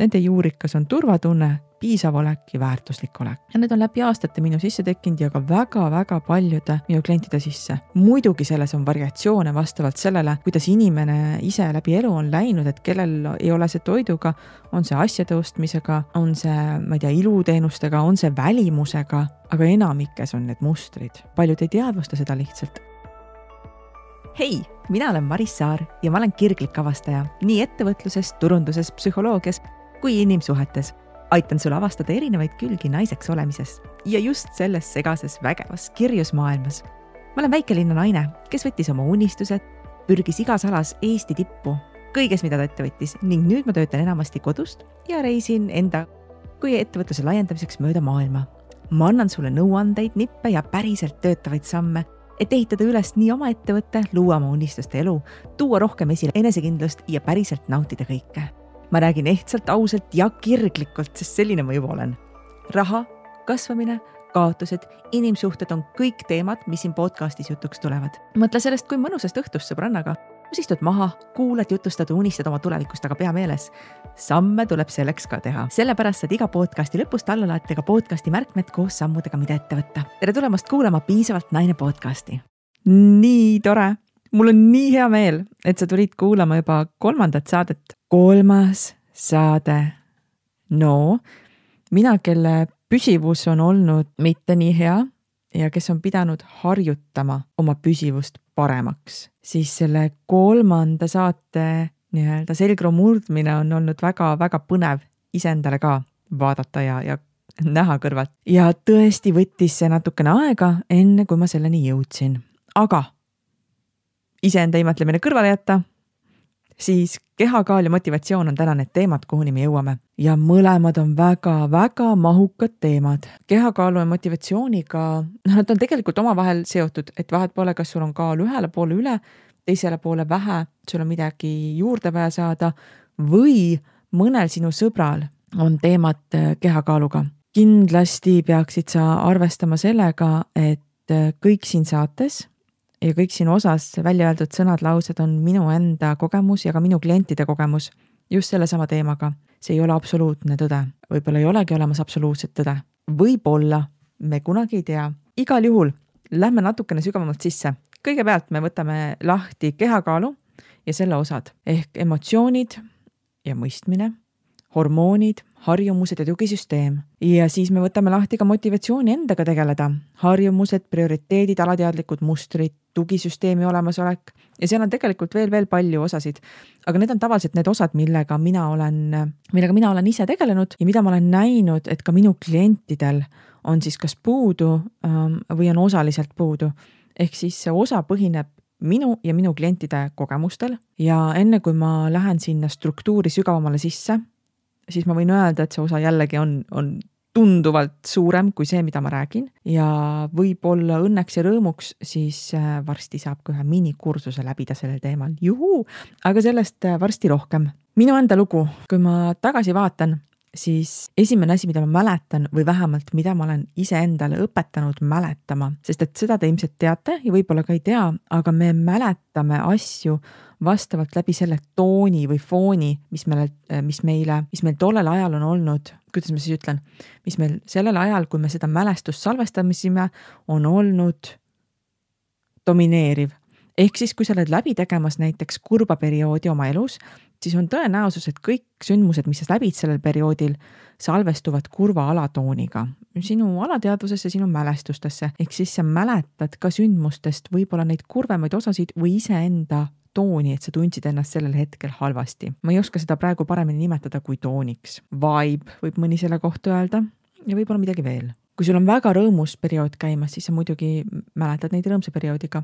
Nende juurikas on turvatunne, piisav olek ja väärtuslik olek. ja need on läbi aastate minu sisse tekkinud ja ka väga-väga paljude minu klientide sisse. muidugi selles on variatsioone vastavalt sellele, kuidas inimene ise läbi elu on läinud, et kellel ei ole see toiduga, on see asjade ostmisega, on see, ma ei tea, iluteenustega, on see välimusega, aga enamikes on need mustrid. paljud ei teadvusta seda lihtsalt hei, mina olen Maris Saar ja ma olen kirglik avastaja nii ettevõtluses, turunduses, psühholoogias kui inimsuhetes. aitan sul avastada erinevaid külgi naiseks olemises ja just selles segases vägevas kirjus maailmas. ma olen väikelinna naine, kes võttis oma unistused, pürgis igas alas Eesti tippu, kõiges, mida ta ette võttis ning nüüd ma töötan enamasti kodust ja reisin enda kui ettevõtluse laiendamiseks mööda maailma. ma annan sulle nõuandeid, nippe ja päriselt töötavaid samme et ehitada üles nii oma ettevõte, luua oma unistuste elu, tuua rohkem esile enesekindlust ja päriselt nautida kõike ma räägin ehtsalt, ausalt ja kirglikult, sest selline ma juba olen. raha, kasvamine, kaotused, inimsuhted on kõik teemad, mis siin podcastis jutuks tulevad. mõtle sellest kui mõnusast õhtust sõbrannaga, kus istud maha, kuulad, jutustad, unistad oma tulevikust, aga pea meeles, samme tuleb selleks ka teha. sellepärast saad iga podcasti lõpust alla laadida ka podcasti märkmed koos sammudega, mida ette võtta. tere tulemast kuulama Piisavalt naine podcasti. nii tore mul on nii hea meel, et sa tulid kuulama juba kolmandat saadet. kolmas saade. no mina, kelle püsivus on olnud mitte nii hea ja kes on pidanud harjutama oma püsivust paremaks, siis selle kolmanda saate nii-öelda selgroo murdmine on olnud väga-väga põnev iseendale ka vaadata ja, ja näha kõrvalt. ja tõesti võttis see natukene aega, enne kui ma selleni jõudsin. aga iseenda imetlemine kõrvale jätta, siis kehakaal ja motivatsioon on täna need teemad, kuhuni me jõuame. ja mõlemad on väga-väga mahukad teemad. kehakaalu ja motivatsiooniga, noh, nad on tegelikult omavahel seotud, et vahet pole, kas sul on kaal ühele poole üle, teisele poole vähe, sul on midagi juurde vaja saada või mõnel sinu sõbral on teemad äh, kehakaaluga. kindlasti peaksid sa arvestama sellega, et äh, kõik siin saates ja kõik sinu osas välja öeldud sõnad-laused on minu enda kogemus ja ka minu klientide kogemus just sellesama teemaga. see ei ole absoluutne tõde, võib-olla ei olegi olemas absoluutset tõde, võib-olla, me kunagi ei tea. igal juhul lähme natukene sügavamalt sisse. kõigepealt me võtame lahti kehakaalu ja selle osad ehk emotsioonid ja mõistmine, hormoonid, harjumused ja tugisüsteem. ja siis me võtame lahti ka motivatsiooni endaga tegeleda, harjumused, prioriteedid, alateadlikud mustrid, tugisüsteemi olemasolek ja seal on tegelikult veel, veel palju osasid. aga need on tavaliselt need osad, millega mina olen, millega mina olen ise tegelenud ja mida ma olen näinud, et ka minu klientidel on siis kas puudu ähm, või on osaliselt puudu. ehk siis see osa põhineb minu ja minu klientide kogemustel ja enne kui ma lähen sinna struktuuri sügavamale sisse, siis ma võin öelda, et see osa jällegi on, on tunduvalt suurem kui see, mida ma räägin. Ja võib-olla õnneks ja rõõmuks siis äh, varsti saab ka ühe minikursuse läbida sellel teemal, juhuu, aga sellest äh, varsti rohkem. minu enda lugu, kui ma tagasi vaatan, siis esimene asi, mida ma mäletan või vähemalt, mida ma olen iseendale õpetanud mäletama, sest et seda te ilmselt teate ja võib-olla ka ei tea, aga me mäletame asju vastavalt läbi selle tooni või fooni, mis meile, mis meile, mis meil tollel ajal on olnud, kuidas ma siis ütlen, mis meil sellel ajal, kui me seda mälestust salvestasime, on olnud domineeriv. ehk siis, kui sa oled läbi tegemas näiteks kurba perioodi oma elus, siis on tõenäosus, et kõik sündmused, mis sa läbid sellel perioodil, salvestuvad kurva alatooniga sinu alateadvusesse, sinu mälestustesse, ehk siis sa mäletad ka sündmustest võib-olla neid kurvemaid osasid või iseenda tooni, et sa tundsid ennast sellel hetkel halvasti. ma ei oska seda praegu paremini nimetada kui tooniks. Vibe võib mõni selle kohta öelda ja võib-olla midagi veel. Kui sul on väga rõõmus periood käimas, siis sa muidugi mäletad neid rõõmsa perioodiga.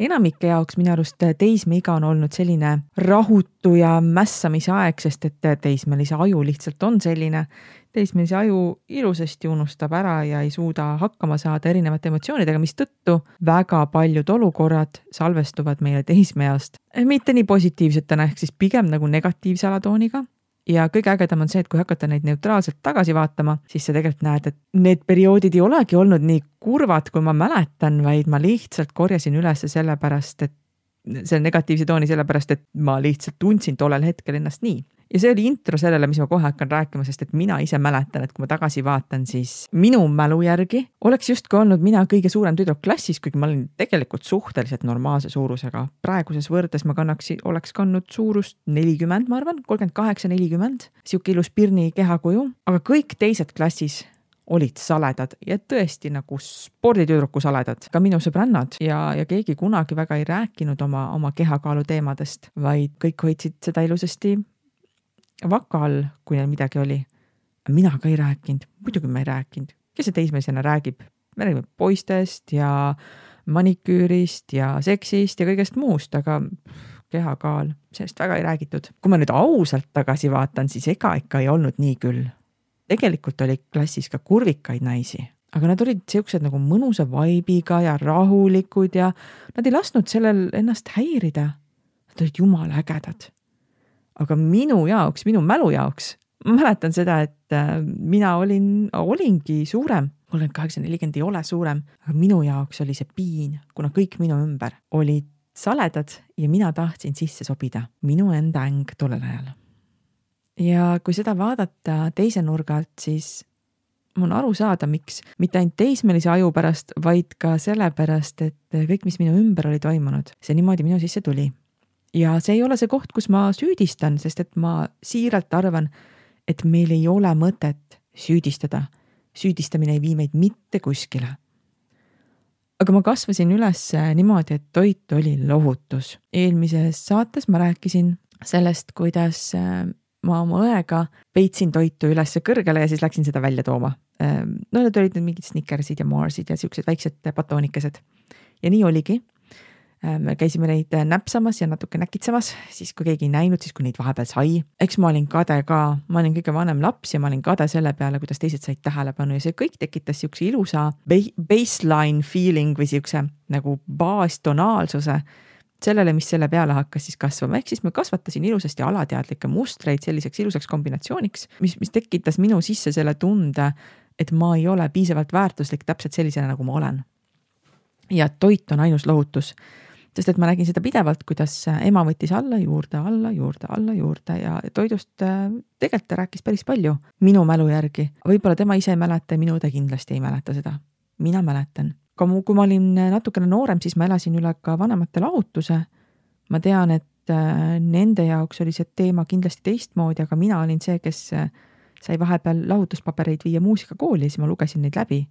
enamike jaoks minu arust teismeiga on olnud selline rahutu ja mässamise aeg, sest et teismelise aju lihtsalt on selline, teismelise aju ilusasti unustab ära ja ei suuda hakkama saada erinevate emotsioonidega, mistõttu väga paljud olukorrad salvestuvad meile teismeeast mitte nii positiivsetena, ehk siis pigem nagu negatiivse alatooniga. Ja kõige ägedam on see, et kui hakata neid neutraalselt tagasi vaatama, siis sa tegelikult näed, et need perioodid ei olegi olnud nii kurvad, kui ma mäletan, vaid ma lihtsalt korjasin üles sellepärast, et selle negatiivse tooni sellepärast, et ma lihtsalt tundsin tollel hetkel ennast nii. Ja see oli intro sellele, mis ma kohe hakkan rääkima, sest et mina ise mäletan, et kui ma tagasi vaatan, siis minu mälu järgi oleks justkui olnud mina kõige suurem tüdruk klassis, kuigi ma olin tegelikult suhteliselt normaalse suurusega. praeguses võrdes ma kannaks, oleks kandnud suurust nelikümmend, ma arvan, kolmkümmend kaheksa, nelikümmend, sihuke ilus pirni kehakuju, aga kõik teised klassis olid saledad ja tõesti nagu sporditüdruku saledad, ka minu sõbrannad ja, ja keegi kunagi väga ei rääkinud oma, oma kehakaalu teemadest, vaid kõik hoidsid seda ilusasti vaka all, kui neil midagi oli. mina ka ei rääkinud, muidugi ma ei rääkinud, kes see teismelisena räägib, me räägime poistest ja maniküürist ja seksist ja kõigest muust, aga kehakaal, sellest väga ei räägitud. kui ma nüüd ausalt tagasi vaatan, siis ega ikka ei olnud nii küll tegelikult oli klassis ka kurvikaid naisi, aga nad olid siuksed nagu mõnusa vaibiga ja rahulikud ja nad ei lasknud sellel ennast häirida. Nad olid jumala ägedad. Aga minu jaoks, minu mälu jaoks, ma mäletan seda, et äh, mina olin, olingi suurem, kolmkümmend kaheksa, nelikümmend ei ole suurem, aga minu jaoks oli see piin, kuna kõik minu ümber olid saledad ja mina tahtsin sisse sobida, minu enda äng tollel ajal. Ja kui seda vaadata teise nurga alt, siis on aru saada, miks, mitte ainult teismelise aju pärast, vaid ka sellepärast, et kõik, mis minu ümber oli toimunud, see niimoodi minu sisse tuli. Ja see ei ole see koht, kus ma süüdistan, sest et ma siiralt arvan, et meil ei ole mõtet süüdistada. süüdistamine ei vii meid mitte kuskile. aga ma kasvasin üles niimoodi, et toit oli lohutus. eelmises saates ma rääkisin sellest, kuidas ma oma õega peitsin toitu ülesse kõrgele ja siis läksin seda välja tooma. Ehm, no need olid need mingid Snickersid ja Marsid ja siuksed väiksed batoonikesed. ja nii oligi. Me käisime neid näpsamas ja natuke näkitsemas, siis kui keegi ei näinud, siis kui neid vahepeal sai. eks ma olin kade ka, ma olin kõige vanem laps ja ma olin kade selle peale, kuidas teised said tähelepanu. Ja see kõik tekitas siukse ilusa baseline feeling või siukse nagu baastonaalsuse sellele, mis selle peale hakkas siis kasvama, ehk siis ma kasvatasin ilusasti alateadlikke mustreid selliseks ilusaks kombinatsiooniks, mis, mis tekitas minu sisse selle tunde, et ma ei ole piisavalt väärtuslik täpselt sellisena, nagu ma olen. ja toit on ainus lohutus, sest et ma nägin seda pidevalt, kuidas ema võttis alla, juurde, alla, juurde, alla, juurde ja toidust äh, tegelikult ta rääkis päris palju minu mälu järgi. võib-olla tema ise ei mäleta ja minu õde kindlasti ei mäleta seda. mina mäletan ka mu, kui ma olin natukene noorem, siis ma elasin üle ka vanemate lahutuse. ma tean, et äh, nende jaoks oli see teema kindlasti teistmoodi, aga mina olin see, kes äh, sai vahepeal lahutuspabereid viia muusikakooli ja siis ma lugesin neid läbi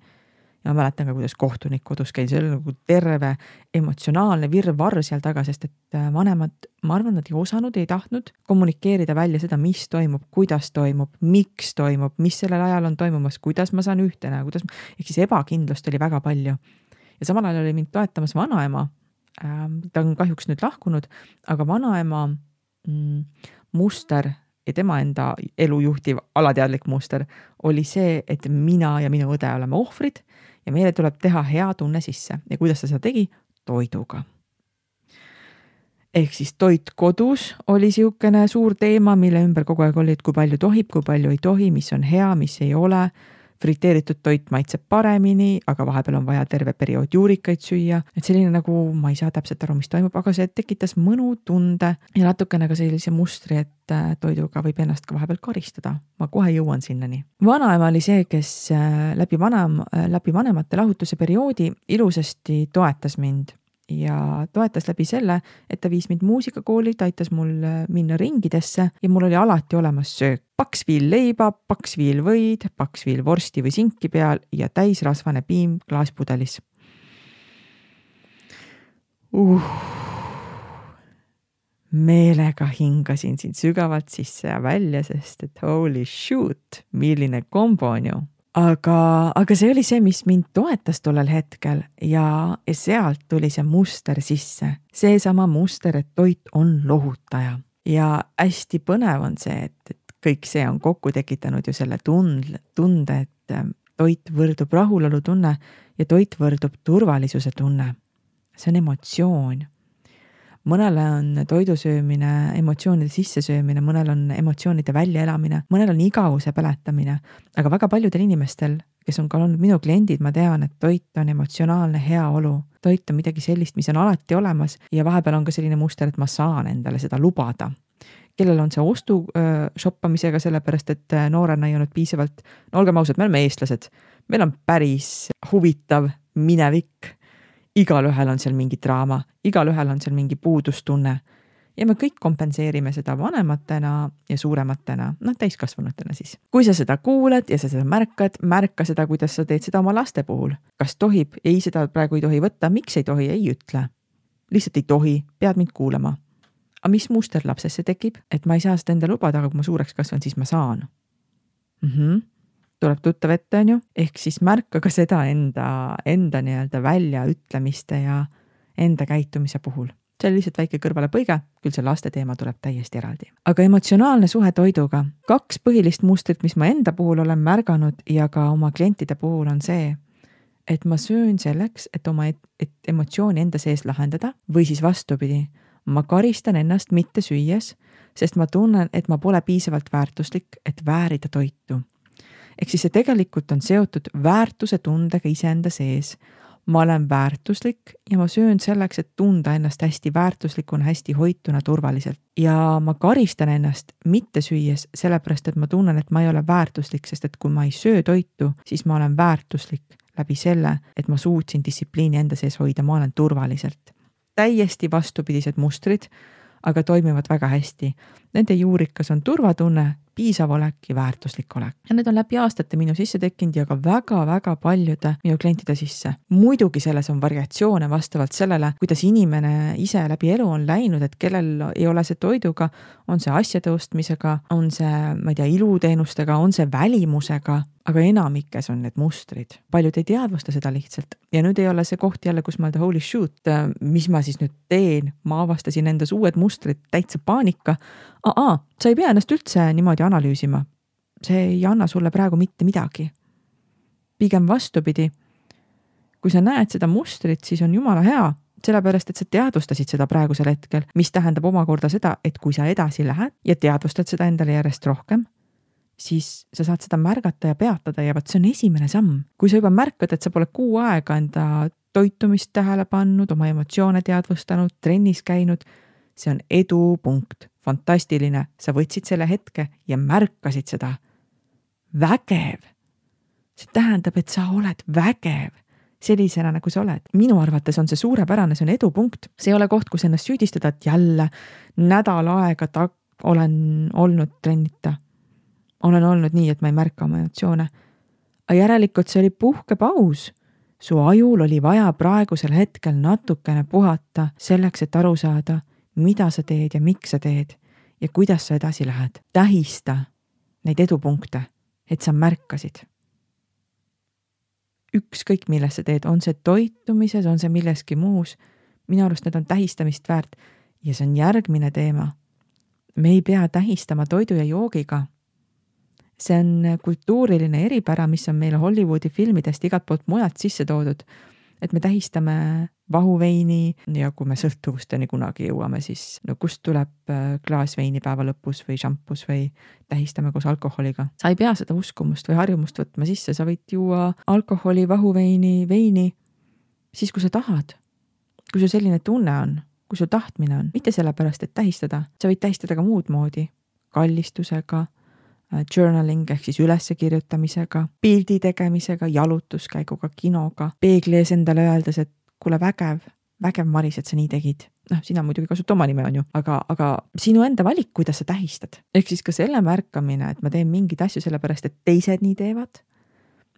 ja ma mäletan ka, kuidas kohtunik kodus käis, see oli nagu terve emotsionaalne virvarr seal taga, sest et äh, vanemad, ma arvan, nad ei osanud, ei tahtnud kommunikeerida välja seda, mis toimub, kuidas toimub, miks toimub, mis sellel ajal on toimumas, kuidas ma saan ühtena, kuidas, ehk siis ebakindlust oli väga palju. ja samal ajal oli mind toetamas vanaema ähm,. ta on kahjuks nüüd lahkunud, aga vanaema mm, muster ja tema enda elu juhtiv alateadlik muster oli see, et mina ja minu õde oleme ohvrid ja meile tuleb teha hea tunne sisse ja kuidas ta seda tegi? toiduga. ehk siis toit kodus oli niisugune suur teema, mille ümber kogu aeg oli, et kui palju tohib, kui palju ei tohi, mis on hea, mis ei ole friteeritud toit maitseb paremini, aga vahepeal on vaja terve periood juurikaid süüa, et selline nagu ma ei saa täpselt aru, mis toimub, aga see tekitas mõnutunde ja natukene ka sellise mustri, et äh, toiduga võib ennast ka vahepeal karistada. ma kohe jõuan sinnani. vanaema oli see, kes äh, läbi vanem, äh, läbi vanemate lahutuse perioodi ilusasti toetas mind ja toetas läbi selle, et ta viis mind muusikakooli, ta aitas mul äh, minna ringidesse ja mul oli alati olemas söök. paks viil leiba, paks viil võid, paks viil vorsti või sinki peal ja täisrasvane piim klaaspudelis. Uh.. meelega hingasin siin sügavalt sisse ja välja, sest et holy shoot, milline kombo on ju aga, aga see oli see, mis mind toetas tollel hetkel ja, sealt tuli see muster sisse, seesama muster, et toit on lohutaja. Ja hästi põnev on see, et, et kõik see on kokku tekitanud ju selle tund-, tunde, et ähm, toit võrdub rahulolutunne ja toit võrdub turvalisuse tunne. see on emotsioon mõnele on toidu söömine emotsioonide sissesöömine, mõnel on emotsioonide väljaelamine, mõnel on igavuse põletamine, aga väga paljudel inimestel, kes on ka olnud minu kliendid, ma tean, et toit on emotsionaalne heaolu. toit on midagi sellist, mis on alati olemas ja vahepeal on ka selline muster, et ma saan endale seda lubada. kellel on see ostu shoppamisega, sellepärast et noorena ei olnud piisavalt, no olgem ausad, me oleme eestlased, meil on päris huvitav minevik. Igalühel on seal mingi draama, igalühel on seal mingi puudustunne ja me kõik kompenseerime seda vanematena ja suurematena, noh, täiskasvanutena siis. kui sa seda kuulad ja sa seda märkad, märka seda, kuidas sa teed seda oma laste puhul. kas tohib, ei, seda praegu ei tohi võtta, miks ei tohi, ei ütle. lihtsalt ei tohi, pead mind kuulama. aga mis muster lapsesse tekib, et ma ei saa seda endale lubada, aga kui ma suureks kasvan, siis ma saan mm. -hmm tuleb tuttav ette, on ju, ehk siis märka ka seda enda, enda nii-öelda väljaütlemiste ja enda käitumise puhul see oli lihtsalt väike kõrvalepõige, küll see laste teema tuleb täiesti eraldi. aga emotsionaalne suhe toiduga, kaks põhilist mustrit, mis ma enda puhul olen märganud ja ka oma klientide puhul on see, et ma söön selleks, et oma, et emotsiooni enda sees lahendada või siis vastupidi, ma karistan ennast mitte süües, sest ma tunnen, et ma pole piisavalt väärtuslik, et väärida toitu. Ehk siis see tegelikult on seotud väärtuse tundega iseenda sees ma olen väärtuslik ja ma söön selleks, et tunda ennast hästi väärtuslikuna, hästi hoituna, turvaliselt. ja ma karistan ennast mitte süües, sellepärast et ma tunnen, et ma ei ole väärtuslik, sest et kui ma ei söö toitu, siis ma olen väärtuslik läbi selle, et ma suutsin distsipliini enda sees hoida, ma olen turvaliselt. täiesti vastupidised mustrid, aga toimivad väga hästi. Nende juurikas on turvatunne, piisav olek ja väärtuslik olek. ja need on läbi aastate minu sisse tekkinud ja ka väga-väga paljude minu klientide sisse. muidugi selles on variatsioone vastavalt sellele, kuidas inimene ise läbi elu on läinud, et kellel ei ole see toiduga, on see asjade ostmisega, on see, ma ei tea, iluteenustega, on see välimusega aga enamikes on need mustrid, paljud ei teadvusta seda lihtsalt ja nüüd ei ole see koht jälle, kus mõelda holy shoot, mis ma siis nüüd teen, ma avastasin endas uued mustrid, täitsa paanika. Aa, sa ei pea ennast üldse niimoodi analüüsima. see ei anna sulle praegu mitte midagi. pigem vastupidi. kui sa näed seda mustrit, siis on jumala hea, sellepärast et sa teadvustasid seda praegusel hetkel, mis tähendab omakorda seda, et kui sa edasi lähed ja teadvustad seda endale järjest rohkem siis sa saad seda märgata ja peatada ja vot see on esimene samm. kui sa juba märkad, et sa pole kuu aega enda toitumist tähele pannud, oma emotsioone teadvustanud, trennis käinud, see on edupunkt, fantastiline, sa võtsid selle hetke ja märkasid seda. vägev. see tähendab, et sa oled vägev sellisena, nagu sa oled. minu arvates on see suurepärane, see on edupunkt, see ei ole koht, kus ennast süüdistada, et jälle nädal aega ta olen olnud trennita olen olnud nii, et ma ei märka oma emotsioone. aga järelikult see oli puhkepaus. su ajul oli vaja praegusel hetkel natukene puhata selleks, et aru saada, mida sa teed ja miks sa teed ja kuidas sa edasi lähed. tähista neid edupunkte, et sa märkasid. ükskõik, milles sa teed, on see toitumises, on see milleski muus, minu arust need on tähistamist väärt ja see on järgmine teema. me ei pea tähistama toidu ja joogiga see on kultuuriline eripära, mis on meile Hollywoodi filmidest igalt poolt mujalt sisse toodud. et me tähistame vahuveini ja kui me sõltuvusteni kunagi jõuame, siis no kust tuleb äh, klaas veini päeva lõpus või šampus või tähistame koos alkoholiga. sa ei pea seda uskumust või harjumust võtma sisse, sa võid juua alkoholi, vahuveini, veini siis, kui sa tahad. kui sul selline tunne on, kui sul tahtmine on, mitte sellepärast, et tähistada, sa võid tähistada ka muud moodi, kallistusega Äh, journaling ehk siis üleskirjutamisega, pildi tegemisega, jalutuskäiguga, kinoga, peegli ees endale öeldes, et kuule, vägev, vägev, Maris, et sa nii tegid. noh, sina muidugi kasuta oma nime, on ju, aga, aga sinu enda valik, kuidas sa tähistad. ehk siis ka selle märkamine, et ma teen mingeid asju sellepärast, et teised nii teevad.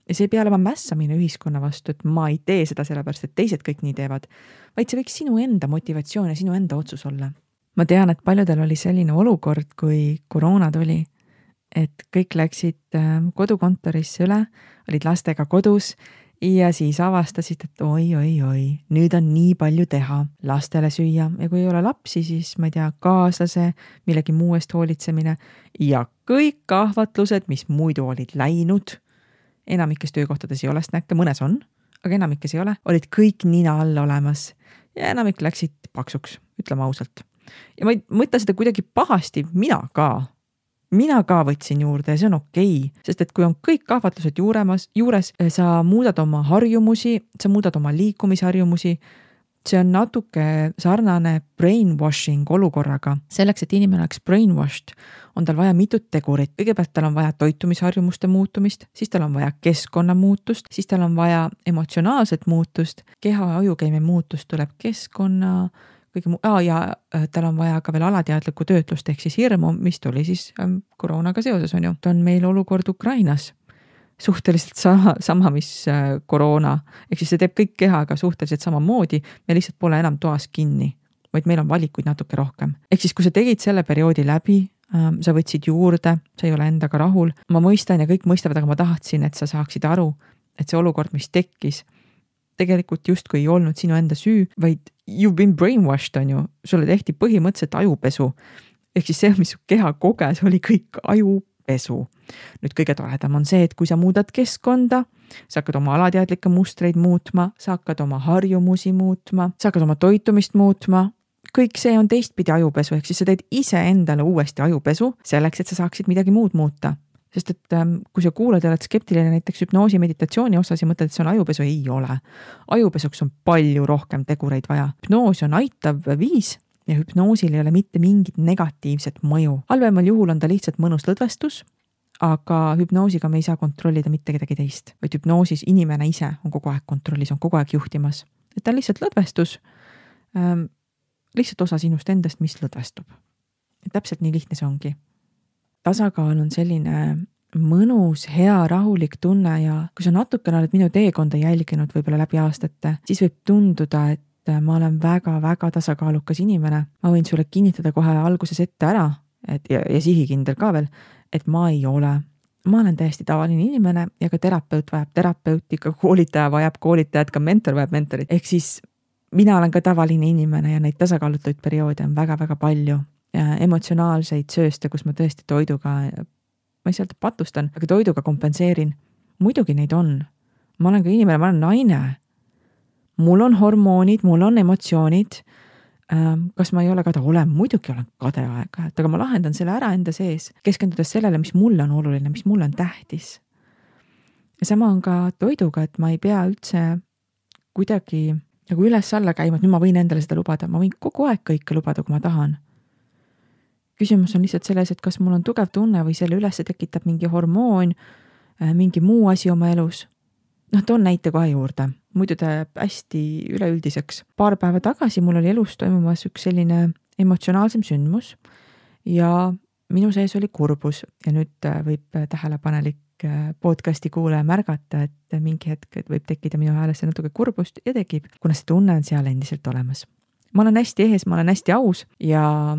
ja see ei pea olema mässamine ühiskonna vastu, et ma ei tee seda sellepärast, et teised kõik nii teevad, vaid see võiks sinu enda motivatsioon ja sinu enda otsus olla. ma tean, et paljudel oli selline olukord, kui koroona tuli et kõik läksid ähm, kodukontorisse üle, olid lastega kodus ja siis avastasid, et oi-oi-oi, nüüd on nii palju teha, lastele süüa ja kui ei ole lapsi, siis ma ei tea, kaaslase, millegi muu eest hoolitsemine ja kõik ahvatlused, mis muidu olid läinud. enamikes töökohtades ei ole snäkke, mõnes on, aga enamikes ei ole, olid kõik nina all olemas ja enamik läksid paksuks, ütleme ausalt. ja ma ei mõtle seda kuidagi pahasti, mina ka mina ka võtsin juurde ja see on okei okay,, sest et kui on kõik kahvatlused juuremas, juures, eh, sa muudad oma harjumusi, sa muudad oma liikumisharjumusi. see on natuke sarnane brainwashing olukorraga. selleks, et inimene oleks brainwashed, on tal vaja mitut tegurit. kõigepealt tal on vaja toitumisharjumuste muutumist, siis tal on vaja keskkonna muutust, siis tal on vaja emotsionaalset muutust, keha ajukeemia muutust tuleb keskkonna kõige muu ah,, ja äh, tal on vaja ka veel alateadlikku töötlust ehk siis hirmu, mis tuli siis ähm, koroonaga seoses, on ju. on meil olukord Ukrainas suhteliselt sama, sama, mis äh, koroona, ehk siis see teeb kõik kehaga suhteliselt samamoodi, me lihtsalt pole enam toas kinni, vaid meil on valikuid natuke rohkem. ehk siis, kui sa tegid selle perioodi läbi ähm,, sa võtsid juurde, sa ei ole endaga rahul, ma mõistan ja kõik mõistavad, aga ma tahtsin, et sa saaksid aru, et see olukord, mis tekkis, tegelikult justkui ei olnud sinu enda süü, vaid you have been brainwashed on ju, sulle tehti põhimõtteliselt ajupesu. ehk siis see, mis su keha koges, oli kõik ajupesu. nüüd kõige toredam on see, et kui sa muudad keskkonda, sa hakkad oma alateadlikke mustreid muutma, sa hakkad oma harjumusi muutma, sa hakkad oma toitumist muutma, kõik see on teistpidi ajupesu, ehk siis sa teed iseendale uuesti ajupesu selleks, et sa saaksid midagi muud muuta sest et ähm, kui sa kuulad ja oled skeptiline näiteks hüpnoosi meditatsiooni osas ja mõtled, et see on ajupesu, ei ole. ajupesuks on palju rohkem tegureid vaja. hüpnoos on aitav viis ja hüpnoosil ei ole mitte mingit negatiivset mõju. halvemal juhul on ta lihtsalt mõnus lõdvestus, aga hüpnoosiga me ei saa kontrollida mitte kedagi teist, vaid hüpnoosis inimene ise on kogu aeg kontrollis, on kogu aeg juhtimas. et ta on lihtsalt lõdvestus ähm,, lihtsalt osa sinust endast, mis lõdvestub. täpselt nii lihtne see ongi tasakaal on selline mõnus, hea, rahulik tunne ja kui sa natukene oled minu teekonda jälginud võib-olla läbi aastate, siis võib tunduda, et ma olen väga-väga tasakaalukas inimene. ma võin sulle kinnitada kohe alguses ette ära, et ja, ja sihikindel ka veel, et ma ei ole. ma olen täiesti tavaline inimene ja ka terapeut vajab terapeuti, ka koolitaja vajab koolitajat, ka mentor vajab mentorit, ehk siis mina olen ka tavaline inimene ja neid tasakaalutuid perioode on väga-väga palju emotsionaalseid sööste, kus ma tõesti toiduga, ma ei saa öelda patustan, aga toiduga kompenseerin. muidugi neid on. ma olen ka inimene, ma olen naine. mul on hormoonid, mul on emotsioonid. Ähm, kas ma ei ole kade, olen, muidugi olen kade aeg-ajalt, aga ma lahendan selle ära enda sees, keskendudes sellele, mis mulle on oluline, mis mulle on tähtis. ja sama on ka toiduga, et ma ei pea üldse kuidagi nagu üles-alla käima, et nüüd ma võin endale seda lubada, ma võin kogu aeg kõike lubada, kui ma tahan küsimus on lihtsalt selles, et kas mul on tugev tunne või selle üles tekitab mingi hormoon, äh, mingi muu asi oma elus. noh, toon näite kohe juurde, muidu ta jääb hästi üleüldiseks. paar päeva tagasi mul oli elus toimumas üks selline emotsionaalsem sündmus ja minu sees oli kurbus ja nüüd äh, võib tähelepanelik äh, podcast'i kuulaja märgata, et mingi hetk võib tekkida minu häälesse natuke kurbust ja tekib, kuna see tunne on seal endiselt olemas. ma olen hästi ehes, ma olen hästi aus ja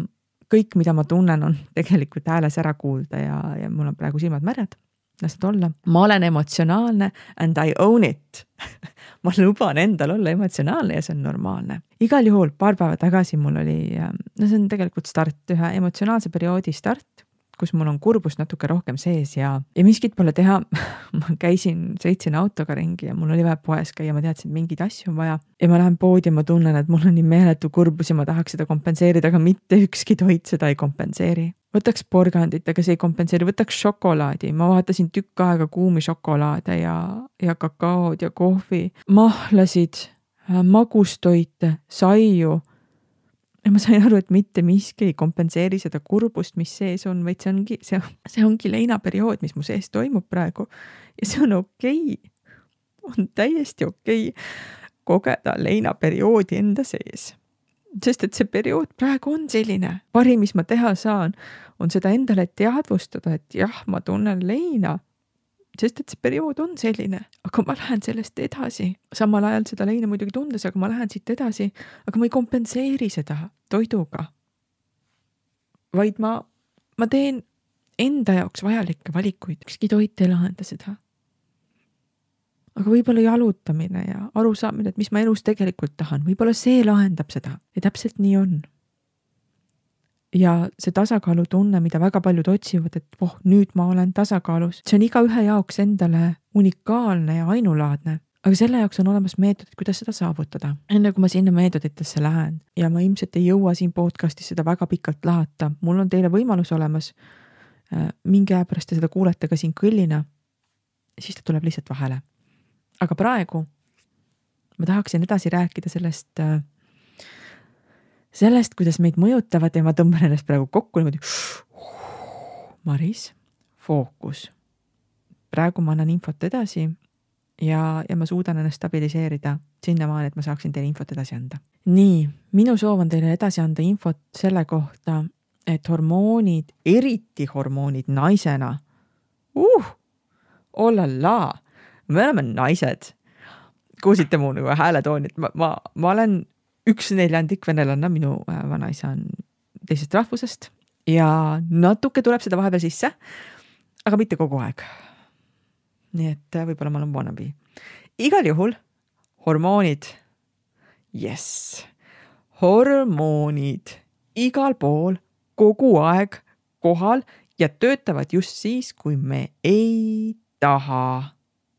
kõik, mida ma tunnen, on tegelikult hääles ära kuulda ja, ja mul on praegu silmad märjad. las nad olla. ma olen emotsionaalne and I own it ma luban endal olla emotsionaalne ja see on normaalne. igal juhul paar päeva tagasi mul oli, no see on tegelikult start, ühe emotsionaalse perioodi start kus mul on kurbust natuke rohkem sees ja, ja miskit pole teha ma käisin, sõitsin autoga ringi ja mul oli vaja poes käia, ma teadsin, et mingeid asju on vaja. ja ma lähen poodi ja ma tunnen, et mul on nii meeletu kurbus ja ma tahaks seda kompenseerida, aga mitte ükski toit seda ei kompenseeri. võtaks porgandit, aga see ei kompenseeri, võtaks šokolaadi, ma vaatasin tükk aega kuumi šokolaade ja, ja kakaod ja kohvi, mahlasid, magustoite, saiu ja ma sain aru, et mitte miski ei kompenseeri seda kurbust, mis sees on, vaid see ongi, see, see ongi leinaperiood, mis mu sees toimub praegu. ja see on okei okay., on täiesti okei okay kogeda leinaperioodi enda sees. sest et see periood praegu on selline, parim, mis ma teha saan, on seda endale teadvustada, et jah, ma tunnen leina sest et see periood on selline, aga ma lähen sellest edasi, samal ajal seda leina muidugi tundes, aga ma lähen siit edasi, aga ma ei kompenseeri seda toiduga. vaid ma, ma teen enda jaoks vajalikke valikuid, ükski toit ei lahenda seda. aga võib-olla jalutamine ja arusaamine, et mis ma elus tegelikult tahan, võib-olla see lahendab seda. Ja täpselt nii on ja see tasakaalutunne, mida väga paljud otsivad, et voh, nüüd ma olen tasakaalus, see on igaühe jaoks endale unikaalne ja ainulaadne. aga selle jaoks on olemas meetodid, kuidas seda saavutada. enne kui ma sinna meetoditesse lähen ja ma ilmselt ei jõua siin podcast'is seda väga pikalt lahata, mul on teile võimalus olemas. Äh, mingi aja pärast te seda kuulete ka siin kõllina, siis ta tuleb lihtsalt vahele. aga praegu ma tahaksin edasi rääkida sellest äh, sellest, kuidas meid mõjutavad ja ma tõmban ennast praegu kokku niimoodi. Maris, fookus. praegu ma annan infot edasi ja, ja ma suudan ennast stabiliseerida sinnamaani, et ma saaksin teile infot edasi anda. nii, minu soov on teile edasi anda infot selle kohta, et hormoonid, eriti hormoonid naisena uh,, oh la la, me oleme naised. kuulsite mu nagu hääletooni, et ma, ma, ma olen üks neljandik venelanna, minu äh, vanaisa on teisest rahvusest ja natuke tuleb seda vahepeal sisse, aga mitte kogu aeg. Nii et äh, võib-olla ma olen wannabe. igal juhul hormoonid, jess, hormoonid igal pool, kogu aeg kohal ja töötavad just siis, kui me ei taha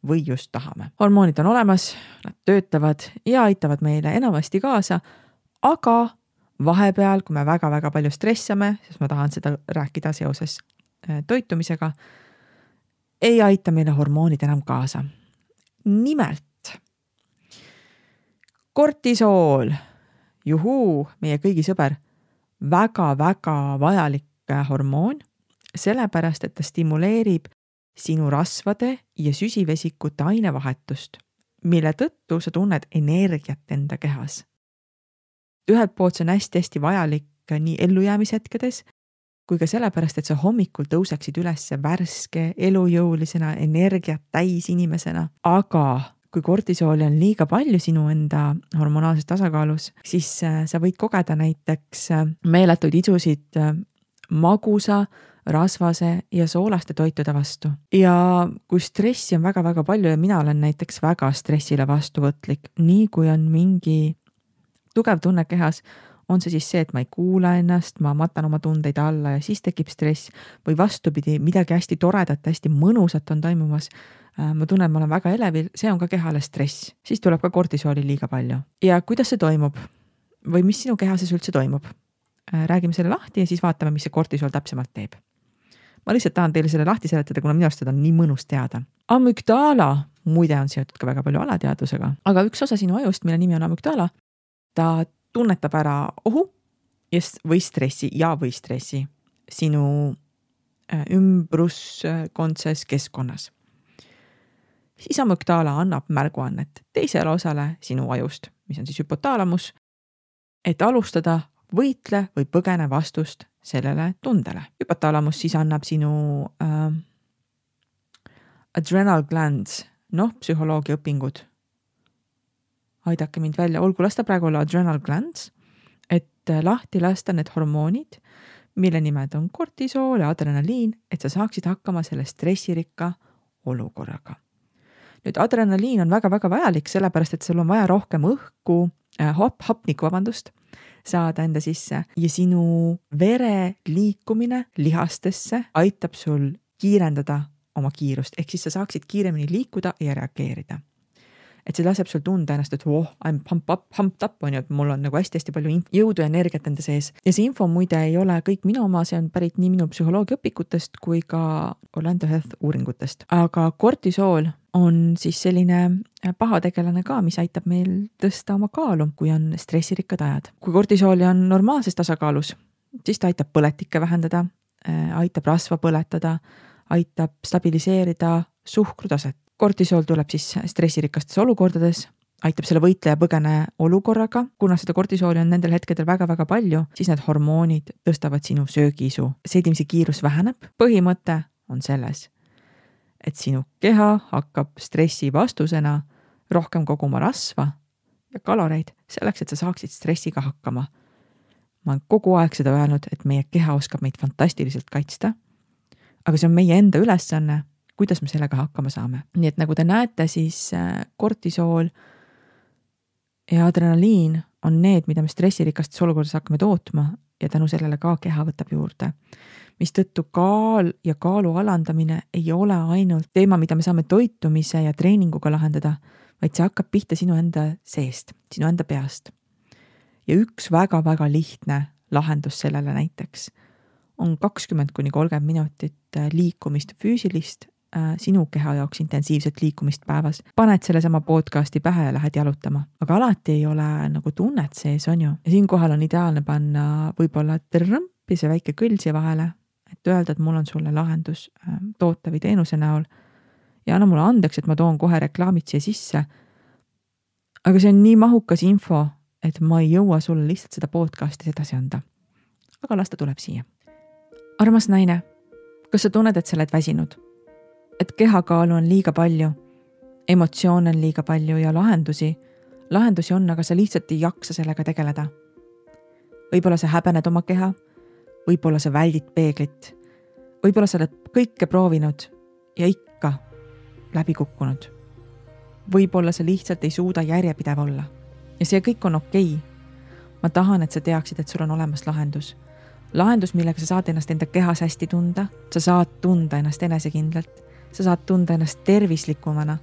või just tahame. hormoonid on olemas, nad töötavad ja aitavad meile enamasti kaasa, aga vahepeal, kui me väga-väga palju stressame, sest ma tahan seda rääkida seoses äh, toitumisega ei aita meile hormoonid enam kaasa. nimelt kortisool, juhuu, meie kõigi sõber väga,, väga-väga vajalik hormoon, sellepärast et ta stimuleerib sinu rasvade ja süsivesikute ainevahetust, mille tõttu sa tunned energiat enda kehas. ühelt poolt see on hästi-hästi vajalik nii ellujäämishetkedes kui ka sellepärast, et sa hommikul tõuseksid üles värske, elujõulisena, energiat täis inimesena, aga kui kortisooli on liiga palju sinu enda hormonaalses tasakaalus, siis äh, sa võid kogeda näiteks äh, meeletuid isusid äh, magusa, rasvase ja soolaste toitude vastu. ja kui stressi on väga-väga palju ja mina olen näiteks väga stressile vastuvõtlik, nii kui on mingi tugev tunne kehas, on see siis see, et ma ei kuula ennast, ma matan oma tundeid alla ja siis tekib stress või vastupidi, midagi hästi toredat, hästi mõnusat on toimumas. Äh, ma tunnen, ma olen väga elevil, see on ka kehale stress, siis tuleb ka kortisooli liiga palju. ja kuidas see toimub või mis sinu keha sees üldse toimub? Äh, räägime selle lahti ja siis vaatame, mis see kortisool täpsemalt teeb. Ma lihtsalt tahan teile selle lahti seletada, kuna minu arust seda on nii mõnus teada. amügdaala muide on seotud ka väga palju alateadvusega, aga üks osa sinu ajust, mille nimi on amügdaala, ta tunnetab ära ohu või stressi ja, või stressi sinu äh, ümbruskondses keskkonnas. siis amügdaala annab märguannet teisele osale sinu ajust, mis on siis hüpotaalamus, et alustada võitle või põgene vastust sellele tundele. hüpotaalamus siis annab sinu äh, adrenal glands, noh, psühholoogiaõpingud aidake mind välja, olgu, las ta praegu olla adrenal glands, et äh, lahti lasta need hormoonid, mille nimed on kortisool ja adrenaliin, et sa saaksid hakkama selle stressirikka olukorraga. nüüd adrenaliin on väga-väga vajalik, sellepärast et sul on vaja rohkem õhku hap-, hapnikku, vabandust, saada enda sisse. Ja sinu vere liikumine lihastesse aitab sul kiirendada oma kiirust, ehk siis sa saaksid kiiremini liikuda ja reageerida et see laseb sul tunda ennast, et voh, I m pump up, pumped up on ju, et mul on nagu hästi-hästi palju jõudu ja energiat enda sees. ja see info muide ei ole kõik minu oma, see on pärit nii minu psühholoogiaõpikutest kui ka Orlando Health uuringutest. aga kortisool on siis selline äh, pahategelane ka, mis aitab meil tõsta oma kaalu, kui on stressirikkad ajad. kui kortisooli on normaalses tasakaalus, siis ta aitab põletikke vähendada, äh, aitab rasva põletada, aitab stabiliseerida suhkrutaset kortisool tuleb siis stressirikastes olukordades, aitab selle võitleja-põgene olukorraga, kuna seda kortisooli on nendel hetkedel väga-väga palju, siis need hormoonid tõstavad sinu söögiisu, seedimise kiirus väheneb. põhimõte on selles, et sinu keha hakkab stressi vastusena rohkem koguma rasva ja kaloreid selleks, et sa saaksid stressiga hakkama. ma olen kogu aeg seda öelnud, et meie keha oskab meid fantastiliselt kaitsta. aga see on meie enda ülesanne kuidas me sellega hakkama saame. nii et nagu te näete, siis äh, kortisool ja adrenaliin on need, mida me stressirikastes olukordades hakkame tootma ja tänu sellele ka keha võtab juurde. mistõttu kaal ja kaalu alandamine ei ole ainult teema, mida me saame toitumise ja treeninguga lahendada, vaid see hakkab pihta sinu enda seest, sinu enda peast. ja üks väga-väga lihtne lahendus sellele näiteks on kakskümmend kuni kolmkümmend minutit äh, liikumist, füüsilist sinu keha jaoks intensiivset liikumist päevas. paned sellesama podcast'i pähe ja lähed jalutama, aga alati ei ole nagu tunnet sees, on ju. ja siinkohal on ideaalne panna võib-olla trõmp ja see väike kõll siia vahele, et öelda, et mul on sulle lahendus äh, toote või teenuse näol. ja anna mulle andeks, et ma toon kohe reklaamid siia sisse. aga see on nii mahukas info, et ma ei jõua sulle lihtsalt seda podcast'is edasi anda. aga las ta tuleb siia. armas naine, kas sa tunned, et sa oled väsinud? Et kehakaalu on liiga palju, emotsioone on liiga palju ja lahendusi, lahendusi on, aga sa lihtsalt ei jaksa sellega tegeleda. võib-olla sa häbened oma keha, võib-olla sa väldid peeglit, võib-olla sa oled kõike proovinud ja ikka läbi kukkunud. võib-olla sa lihtsalt ei suuda järjepidev olla ja see kõik on okei okay. ma tahan, et sa teaksid, et sul on olemas lahendus. lahendus, millega sa saad ennast enda kehas hästi tunda, sa saad tunda ennast enesekindlalt sa saad tunda ennast tervislikumana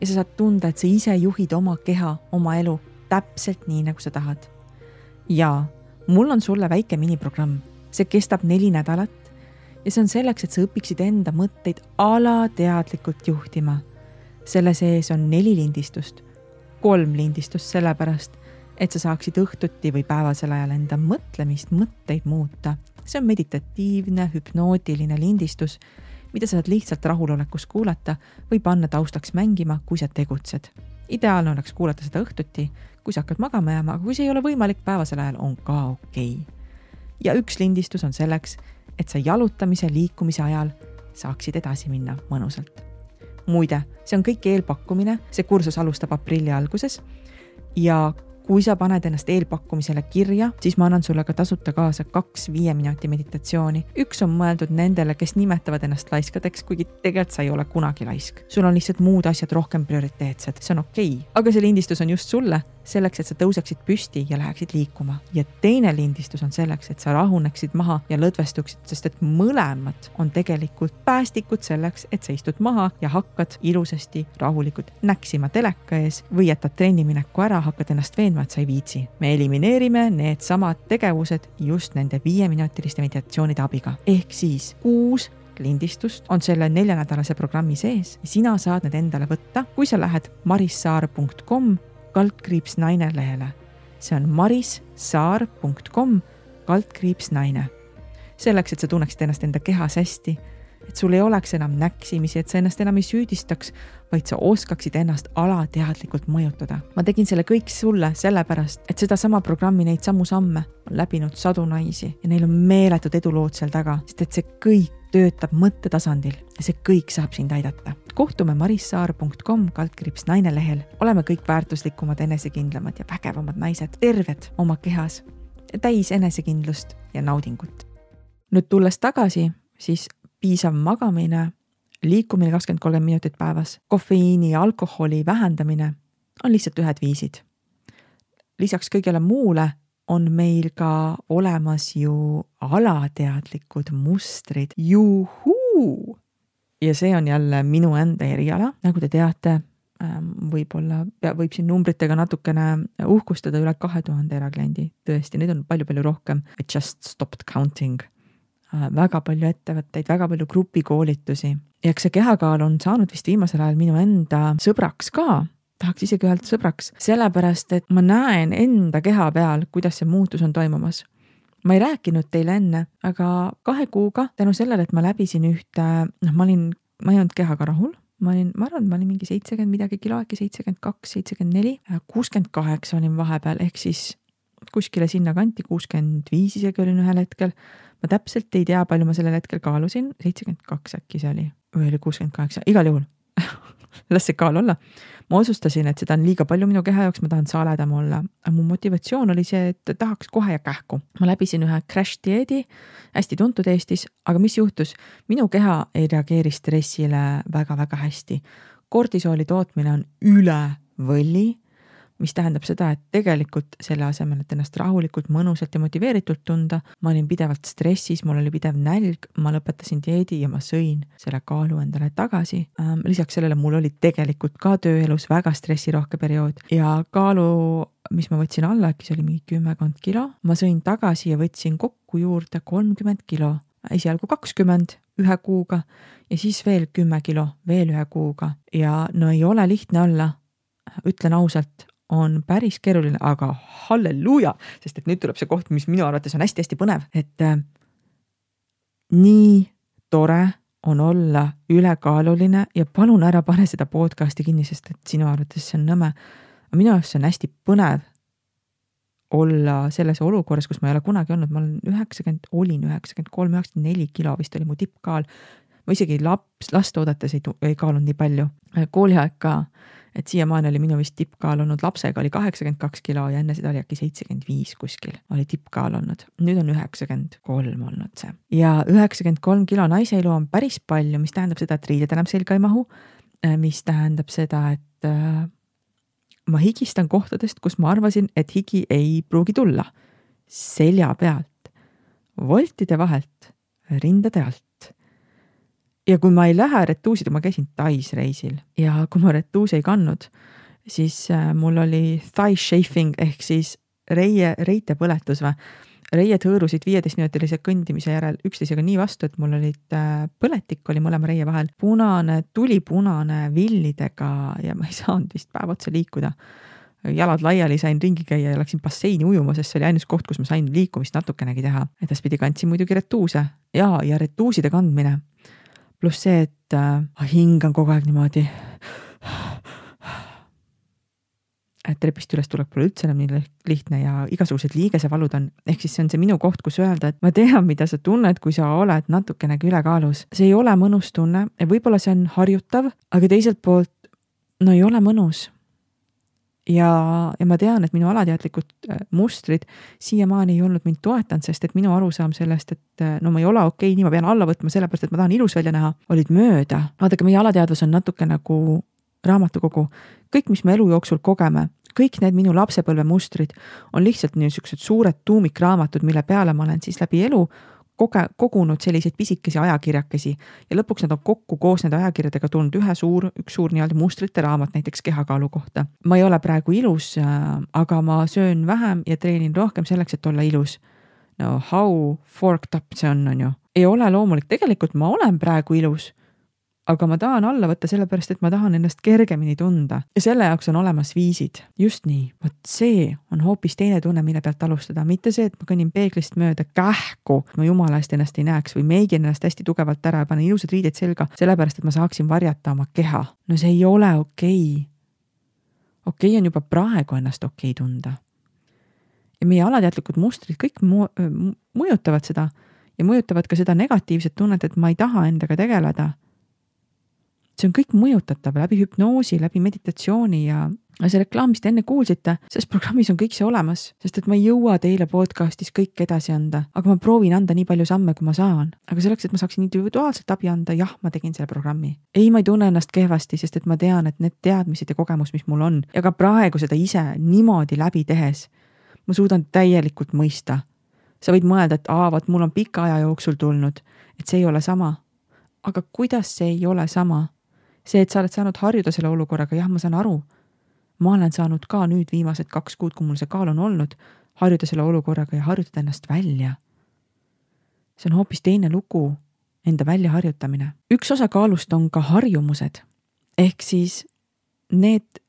ja sa saad tunda, et sa ise juhid oma keha, oma elu täpselt nii, nagu sa tahad. ja mul on sulle väike miniprogramm, see kestab neli nädalat ja see on selleks, et sa õpiksid enda mõtteid alateadlikult juhtima. selle sees on neli lindistust, kolm lindistust sellepärast, et sa saaksid õhtuti või päevasel ajal enda mõtlemist, mõtteid muuta. see on meditatiivne, hüpnootiline lindistus mida saad lihtsalt rahulolekus kuulata või panna taustaks mängima, kui sa tegutsed. ideaalne oleks kuulata seda õhtuti, kui sa hakkad magama jääma, aga kui see ei ole võimalik päevasel ajal, on ka okei okay.. ja üks lindistus on selleks, et sa jalutamise, liikumise ajal saaksid edasi minna mõnusalt. muide, see on kõik eelpakkumine, see kursus alustab aprilli alguses ja kui sa paned ennast eelpakkumisele kirja, siis ma annan sulle ka tasuta kaasa kaks viie minuti meditatsiooni. üks on mõeldud nendele, kes nimetavad ennast laiskadeks, kuigi tegelikult sa ei ole kunagi laisk. sul on lihtsalt muud asjad rohkem prioriteetsed, see on okei okay.. aga see lindistus on just sulle, selleks, et sa tõuseksid püsti ja läheksid liikuma. ja teine lindistus on selleks, et sa rahuneksid maha ja lõdvestuksid, sest et mõlemad on tegelikult päästikud selleks, et sa istud maha ja hakkad ilusasti rahulikult näksima teleka ees või jätad trennimineku ära, hakkad ennast veenma, et sa ei viitsi. me elimineerime needsamad tegevused just nende viieminutiliste meditatsioonide abiga. ehk siis kuus lindistust on selle neljanädalase programmi sees. sina saad need endale võtta, kui sa lähed marissaar.com kaldkriips naine lehele. see on marissaar.com kaldkriips naine. selleks, et sa tunneksid ennast enda kehas hästi, et sul ei oleks enam näksimisi, et sa ennast enam ei süüdistaks, vaid sa oskaksid ennast alateadlikult mõjutada. ma tegin selle kõik sulle sellepärast, et sedasama programmi, neid samu samme on läbinud sadu naisi ja neil on meeletud edulood seal taga, sest et see kõik töötab mõttetasandil ja see kõik saab sind aidata. kohtume marissaar.com kaldkriips naine lehel, oleme kõik väärtuslikumad, enesekindlamad ja vägevamad naised, terved oma kehas, täis enesekindlust ja naudingut. nüüd tulles tagasi, siis piisav magamine, liikumine kakskümmend, kolmkümmend minutit päevas, kofeiini ja alkoholi vähendamine on lihtsalt ühed viisid. lisaks kõigele muule on meil ka olemas ju alateadlikud mustrid, juhuu. ja see on jälle minu enda eriala, nagu te teate, ähm, võib-olla võib siin numbritega natukene uhkustada üle kahe tuhande erakliendi, tõesti, neid on palju-palju rohkem. I just stopped counting. Äh, väga palju ettevõtteid, väga palju grupikoolitusi. Ja eks see kehakaal on saanud vist viimasel ajal minu enda sõbraks ka tahaks isegi öelda sõbraks, sellepärast et ma näen enda keha peal, kuidas see muutus on toimumas. ma ei rääkinud teile enne, aga kahe kuuga tänu sellele, et ma läbisin ühte, noh, ma olin, ma ei olnud kehaga rahul, ma olin, ma arvan, et ma olin mingi seitsekümmend midagi kilo, äkki seitsekümmend kaks, seitsekümmend neli, kuuskümmend kaheksa olin vahepeal, ehk siis kuskile sinnakanti, kuuskümmend viis isegi olin ühel hetkel. ma täpselt ei tea, palju ma sellel hetkel kaalusin, seitsekümmend kaks äkki see oli või oli kuuskümmend kaheksa, igal juhul las see kaal olla ma otsustasin, et seda on liiga palju minu keha jaoks, ma tahan saledam olla. aga mu motivatsioon oli see, et tahaks kohe ja kähku. ma läbisin ühe crash dieedi, hästi tuntud Eestis, aga mis juhtus? minu keha ei reageeri stressile väga-väga hästi. kordisooli tootmine on üle võlli mis tähendab seda, et tegelikult selle asemel, et ennast rahulikult, mõnusalt ja motiveeritult tunda, ma olin pidevalt stressis, mul oli pidev nälg, ma lõpetasin dieedi ja ma sõin selle kaalu endale tagasi. Ähm, lisaks sellele mul oli tegelikult ka tööelus väga stressirohke periood ja kaalu mis ma võtsin alla, äkki see oli mingi kümmekond kilo, ma sõin tagasi ja võtsin kokku juurde kolmkümmend kilo esialgu kakskümmend ühe kuuga ja siis veel kümme kilo veel ühe kuuga ja no ei ole lihtne olla. ütlen ausalt, on päris keeruline, aga halleluuja, sest et nüüd tuleb see koht, mis minu arvates on hästi-hästi põnev, et äh, nii tore on olla ülekaaluline ja palun ära pane seda podcast'i kinni, sest et sinu arvates see on nõme. aga minu arust see on hästi põnev olla selles olukorras, kus ma ei ole kunagi olnud, ma olen üheksakümmend, olin üheksakümmend kolm, üheksakümmend neli kilo vist oli mu tippkaal. Ma isegi laps, last oodates ei, ei kaalunud nii palju, kooliaeg ka et siiamaani oli minu vist tippkaal olnud lapsega oli kaheksakümmend kaks kilo ja enne seda oli äkki seitsekümmend viis kuskil oli tippkaal olnud. nüüd on üheksakümmend kolm olnud see ja üheksakümmend kolm kilo naise elu on päris palju, mis tähendab seda, et riided enam selga ei mahu. Äh, mis tähendab seda, et äh, ma higistan kohtadest, kus ma arvasin, et higi ei pruugi tulla. selja pealt, voltide vahelt, rindade alt ja kui ma ei lähe retuusida, ma käisin Tais reisil. Ja kui ma retuuse ei kandnud, siis äh, mul oli thigh chafing ehk siis reie, reite põletus või. reied hõõrusid viieteistminutilise kõndimise järel üksteisega nii vastu, et mul olid äh, põletik oli mõlema reie vahel, punane, tulipunane villidega ja ma ei saanud vist päev otsa liikuda. Jalad laiali, sain ringi käia ja läksin basseini ujuma, sest see oli ainus koht, kus ma sain liikumist natukenegi teha. edaspidi kandsin muidugi retuuse. Ja, ja retuuside kandmine pluss see, et äh, ma hingan kogu aeg niimoodi. et trepist üles tulek pole üldse enam nii lihtne ja igasugused liigesevalud on, ehk siis see on see minu koht, kus öelda, et ma tean, mida sa tunned, kui sa oled natukenegi ülekaalus. see ei ole mõnus tunne võib-olla see on harjutav, aga teiselt poolt no ei ole mõnus ja, ja ma tean, et minu alateadlikud äh, mustrid siiamaani ei olnud mind toetanud, sest et minu arusaam sellest, et äh, no ma ei ole okei okay,, nii ma pean alla võtma, sellepärast et ma tahan ilus välja näha, olid mööda. vaadake, meie alateadvus on natuke nagu raamatukogu. kõik, mis me elu jooksul kogeme, kõik need minu lapsepõlve mustrid on lihtsalt niisugused suured tuumikraamatud, mille peale ma olen siis läbi elu koge-, kogunud selliseid pisikesi ajakirjakesi ja lõpuks nad on kokku koos nende ajakirjadega tulnud ühe suur, üks suur nii-öelda mustrite raamat näiteks kehakaalu kohta. ma ei ole praegu ilus, äh, aga ma söön vähem ja treenin rohkem selleks, et olla ilus. no how forked up see on, on ju. ei ole loomulik, tegelikult ma olen praegu ilus aga ma tahan alla võtta sellepärast, et ma tahan ennast kergemini tunda ja selle jaoks on olemas viisid. just nii, vot see on hoopis teine tunne, mille pealt alustada, mitte see, et ma kõnnin peeglist mööda kähku, ma jumala eest ennast ei näeks või meigin ennast hästi tugevalt ära ja panen ilusad riided selga, sellepärast et ma saaksin varjata oma keha. no see ei ole okei okay.. okei okay on juba praegu ennast okei okay tunda. ja meie alateadlikud mustrid kõik mu mõjutavad seda ja mõjutavad ka seda negatiivset tunnet, et ma ei taha endaga tegeleda see on kõik mõjutatav läbi hüpnoosi, läbi meditatsiooni ja see reklaam, mis te enne kuulsite, selles programmis on kõik see olemas, sest et ma ei jõua teile podcast'is kõike edasi anda, aga ma proovin anda nii palju samme, kui ma saan. aga selleks, et ma saaksin individuaalselt abi anda, jah, ma tegin selle programmi. ei, ma ei tunne ennast kehvasti, sest et ma tean, et need teadmised ja kogemus, mis mul on ja ka praegu seda ise niimoodi läbi tehes, ma suudan täielikult mõista. sa võid mõelda, et aa, vot mul on pika aja jooksul tulnud, et see ei ole sama. aga kuidas see ei ole sama? See, et sa oled saanud harjuda selle olukorraga, jah, ma saan aru. ma olen saanud ka nüüd viimased kaks kuud, kui mul see kaal on olnud, harjuda selle olukorraga ja harjutada ennast välja. see on hoopis teine lugu, enda väljaharjutamine. üks osa kaalust on ka harjumused ehk siis need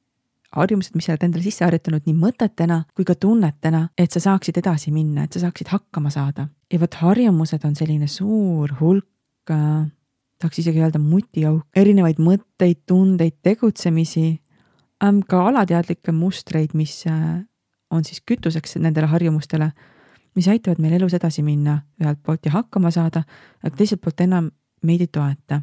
harjumused, mis sa oled endale sisse harjutanud nii mõtetena kui ka tunnetena, et sa saaksid edasi minna, et sa saaksid hakkama saada. ja vot harjumused on selline suur hulk äh, tahaks isegi öelda mutiauk, erinevaid mõtteid, tundeid, tegutsemisi, ka alateadlikke mustreid, mis äh, on siis kütuseks nendele harjumustele, mis aitavad meil elus edasi minna. Ühelt poolt ja hakkama saada, aga teiselt poolt enam meid ei toeta.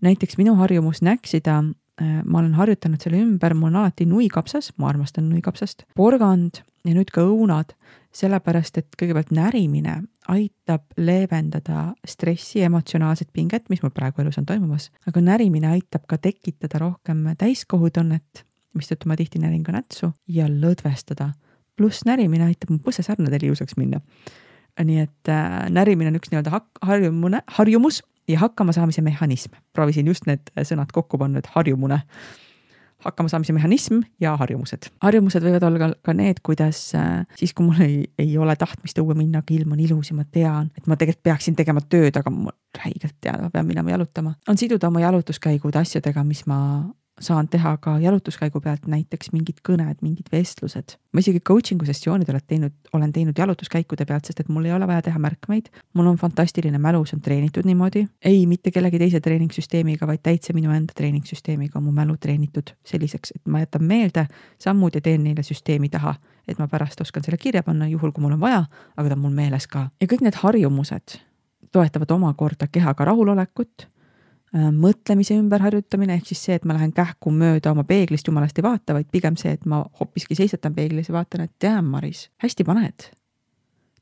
näiteks minu harjumus näksida, äh, ma olen harjutanud selle ümber, mul on alati nuikapsas, ma armastan nuikapsast, porgand ja nüüd ka õunad, sellepärast et kõigepealt närimine aitab leevendada stressi, emotsionaalset pinget, mis mul praegu elus on toimumas, aga närimine aitab ka tekitada rohkem täiskohutunnet, mistõttu ma tihti närin ka nätsu ja lõdvestada. pluss närimine aitab mu põsesarnadel ilusaks minna. nii et äh, närimine on üks nii-öelda harjumune, harjumus ja hakkamasaamise mehhanism. proovisin just need sõnad kokku panna, et harjumune hakkamasaamise mehhanism ja harjumused. harjumused võivad olla ka need, kuidas äh, siis, kui mul ei, ei ole tahtmist õue minna, aga ilm on ilus ja ma tean, et ma tegelikult peaksin tegema tööd, aga ma räigelt tean, ma pean minema jalutama. on siduda oma jalutuskäigud asjadega, mis ma saan teha ka jalutuskäigu pealt näiteks mingid kõned, mingid vestlused. ma isegi coaching'u sessioonidel olen teinud, olen teinud jalutuskäikude pealt, sest et mul ei ole vaja teha märkmeid. mul on fantastiline mälu, see on treenitud niimoodi. ei mitte kellegi teise treeningsüsteemiga, vaid täitsa minu enda treeningsüsteemiga on mu mälu treenitud selliseks, et ma jätan meelde sammud ja teen neile süsteemi taha, et ma pärast oskan selle kirja panna, juhul kui mul on vaja, aga ta on mul meeles ka. ja kõik need harjumused toetavad omakorda kehaga rahulolekut mõtlemise ümberharjutamine ehk siis see, et ma lähen kähku mööda oma peeglist jumalast ei vaata, vaid pigem see, et ma hoopiski seisetan peeglis ja vaatan, et tead, Maris, hästi paned.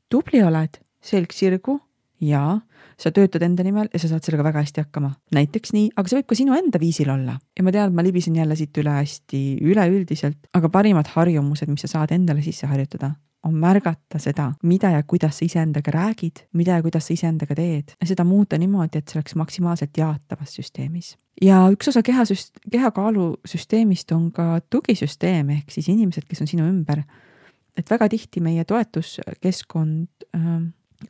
tubli oled, selg sirgu ja sa töötad enda nimel ja sa saad sellega väga hästi hakkama. näiteks nii, aga see võib ka sinu enda viisil olla. ja ma tean, et ma libisen jälle siit üle hästi üleüldiselt, aga parimad harjumused, mis sa saad endale sisse harjutada, on märgata seda, mida ja kuidas sa iseendaga räägid, mida ja kuidas sa iseendaga teed ja seda muuta niimoodi, et see oleks maksimaalselt jaatavas süsteemis. ja üks osa kehasüst-, kehakaalusüsteemist on ka tugisüsteem ehk siis inimesed, kes on sinu ümber. et väga tihti meie toetuskeskkond äh,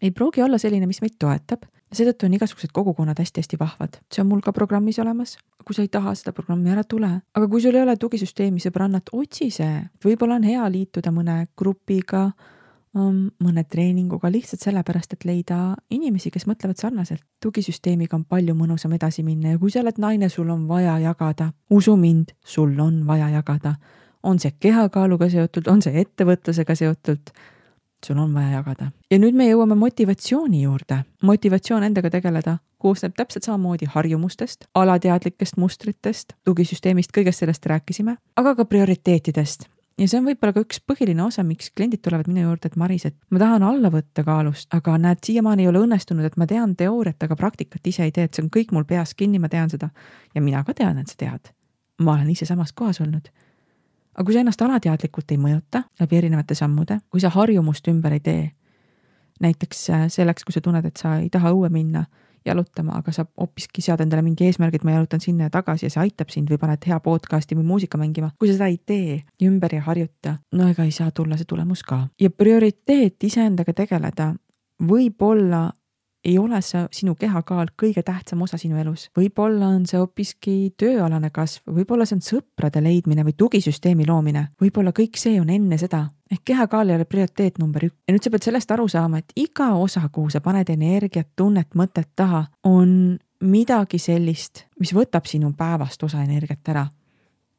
ei pruugi olla selline, mis meid toetab seetõttu on igasugused kogukonnad hästi-hästi vahvad, see on mul ka programmis olemas. kui sa ei taha seda programmi, ära tule, aga kui sul ei ole tugisüsteemi sõbrannat, otsi see, võib-olla on hea liituda mõne grupiga, um, mõne treeninguga lihtsalt sellepärast, et leida inimesi, kes mõtlevad sarnaselt. tugisüsteemiga on palju mõnusam edasi minna ja kui sa oled naine, sul on vaja jagada, usu mind, sul on vaja jagada. on see kehakaaluga seotud, on see ettevõtlusega seotud sul on vaja jagada. ja nüüd me jõuame motivatsiooni juurde. motivatsioon endaga tegeleda koosneb täpselt samamoodi harjumustest, alateadlikest mustritest, tugisüsteemist, kõigest sellest rääkisime, aga ka prioriteetidest. ja see on võib-olla ka üks põhiline osa, miks kliendid tulevad minu juurde, et Maris, et ma tahan alla võtta kaalust, aga näed, siiamaani ei ole õnnestunud, et ma tean teooriat, aga praktikat ise ei tee, et see on kõik mul peas kinni, ma tean seda. ja mina ka tean, et sa tead. ma olen ise samas kohas olnud aga kui sa ennast alateadlikult ei mõjuta läbi erinevate sammude, kui sa harjumust ümber ei tee, näiteks äh, selleks, kui sa tunned, et sa ei taha õue minna jalutama, aga sa hoopiski sead endale mingi eesmärgi, et ma jalutan sinna ja tagasi ja see aitab sind või paned hea podcast'i või muusika mängima. kui sa seda ei tee ümber ei harjuta, no ega ei saa tulla see tulemus ka. ja prioriteet iseendaga tegeleda võib olla ei ole see sinu kehakaal kõige tähtsam osa sinu elus. võib-olla on see hoopiski tööalane kasv, võib-olla see on sõprade leidmine või tugisüsteemi loomine, võib-olla kõik see on enne seda. ehk kehakaal ei ole prioriteet number üks. ja nüüd sa pead sellest aru saama, et iga osa, kuhu sa paned energiat, tunnet, mõtet taha, on midagi sellist, mis võtab sinu päevast osa energiat ära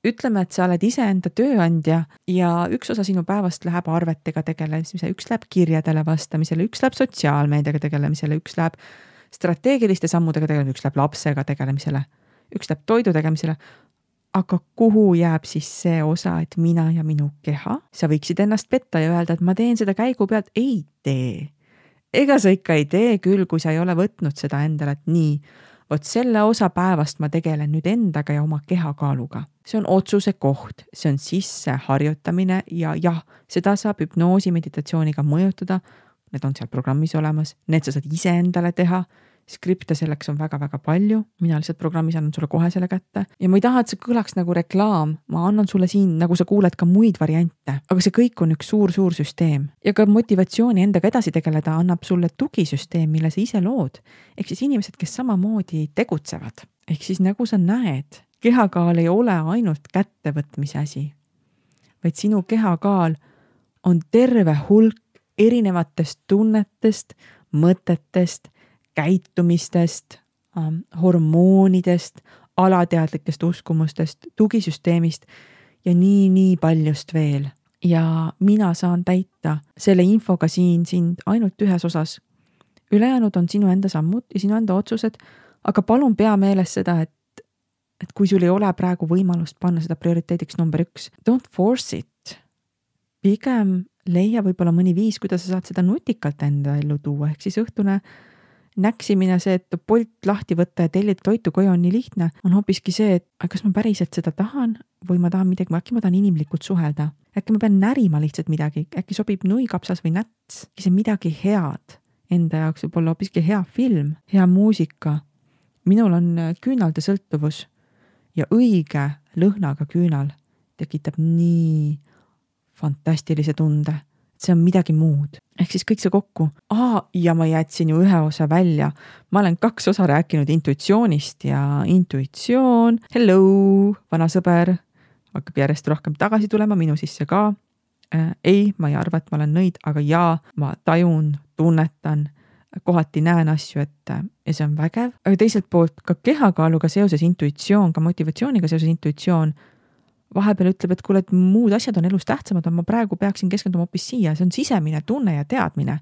ütleme, et sa oled iseenda tööandja ja üks osa sinu päevast läheb arvetega tegelemisele, üks läheb kirjadele vastamisele, üks läheb sotsiaalmeediaga tegelemisele, üks läheb strateegiliste sammudega tegelemisele, üks läheb lapsega tegelemisele, üks läheb toidu tegemisele. aga kuhu jääb siis see osa, et mina ja minu keha, sa võiksid ennast petta ja öelda, et ma teen seda käigu pealt, ei tee. ega sa ikka ei tee küll, kui sa ei ole võtnud seda endale, et nii vot selle osa päevast ma tegelen nüüd endaga ja oma kehakaaluga. see on otsuse koht, see on sisseharjutamine ja jah, seda saab hüpnoosi meditatsiooniga mõjutada. Need on seal programmis olemas, need sa saad iseendale teha skripte selleks on väga-väga palju, mina lihtsalt programmis annan sulle kohe selle kätte. Ja ma ei taha, et see kõlaks nagu reklaam, ma annan sulle siin, nagu sa kuuled, ka muid variante, aga see kõik on üks suur-suur süsteem. Ja ka motivatsiooni endaga edasi tegeleda annab sulle tugisüsteem, mille sa ise lood. ehk siis inimesed, kes samamoodi tegutsevad, ehk siis nagu sa näed, kehakaal ei ole ainult kättevõtmise asi, vaid sinu kehakaal on terve hulk erinevatest tunnetest, mõtetest käitumistest, ähm, hormoonidest, alateadlikest uskumustest, tugisüsteemist ja nii-nii paljust veel. ja mina saan täita selle infoga siin sind ainult ühes osas. ülejäänud on sinu enda sammud ja sinu enda otsused, aga palun pea meeles seda, et, et kui sul ei ole praegu võimalust panna seda prioriteediks number üks, don't force it. pigem leia võib-olla mõni viis, kuidas sa saad seda nutikalt enda ellu tuua, ehk siis õhtune näksimine, see, et Bolt lahti võtta ja tellida toitu koju on nii lihtne, on hoopiski see, et kas ma päriselt seda tahan või ma tahan midagi, äkki ma tahan inimlikult suhelda. äkki ma pean närima lihtsalt midagi, äkki sobib nuikapsas või näts, see midagi head enda jaoks, võib-olla hoopiski hea film, hea muusika. minul on küünaldesõltuvus ja õige lõhnaga küünal tekitab nii fantastilise tunde, see on midagi muud. ehk siis kõik see kokku. aa, ja ma jätsin ju ühe osa välja. ma olen kaks osa rääkinud intuitsioonist ja intuitsioon, hello, vana sõber, hakkab järjest rohkem tagasi tulema minu sisse ka äh,. ei, ma ei arva, et ma olen nõid, aga jaa, ma tajun, tunnetan kohati näen asju ette ja see on vägev, aga teiselt poolt ka kehakaaluga seoses intuitsioon, ka motivatsiooniga seoses intuitsioon vahepeal ütleb, et kuule, et muud asjad on elus tähtsamad, ma praegu peaksin keskenduma hoopis siia, see on sisemine tunne ja teadmine.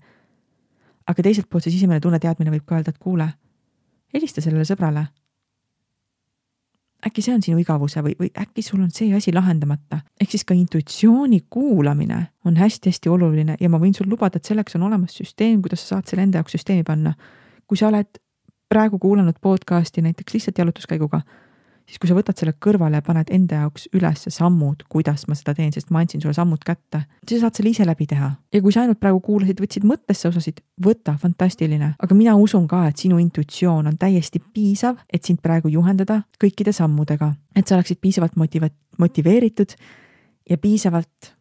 aga teiselt poolt see sisemine tunne, teadmine võib ka öelda, et kuule, helista sellele sõbrale. äkki see on sinu igavuse või, või äkki sul on see asi lahendamata. ehk siis ka intuitsiooni kuulamine on hästi-hästi oluline ja ma võin sul lubada, et selleks on olemas süsteem, kuidas sa saad selle enda jaoks süsteemi panna. kui sa oled praegu kuulanud podcast'i näiteks lihtsalt jalutuskäiguga siis kui sa võtad selle kõrvale ja paned enda jaoks üles sammud, kuidas ma seda teen, sest ma andsin sulle sammud kätte, siis sa saad selle ise läbi teha. ja kui sa ainult praegu kuulasid, võtsid mõttesse osasid, võta, fantastiline. aga mina usun ka, et sinu intuitsioon on täiesti piisav, et sind praegu juhendada kõikide sammudega, et sa oleksid piisavalt motiva-, motiveeritud ja piisavalt,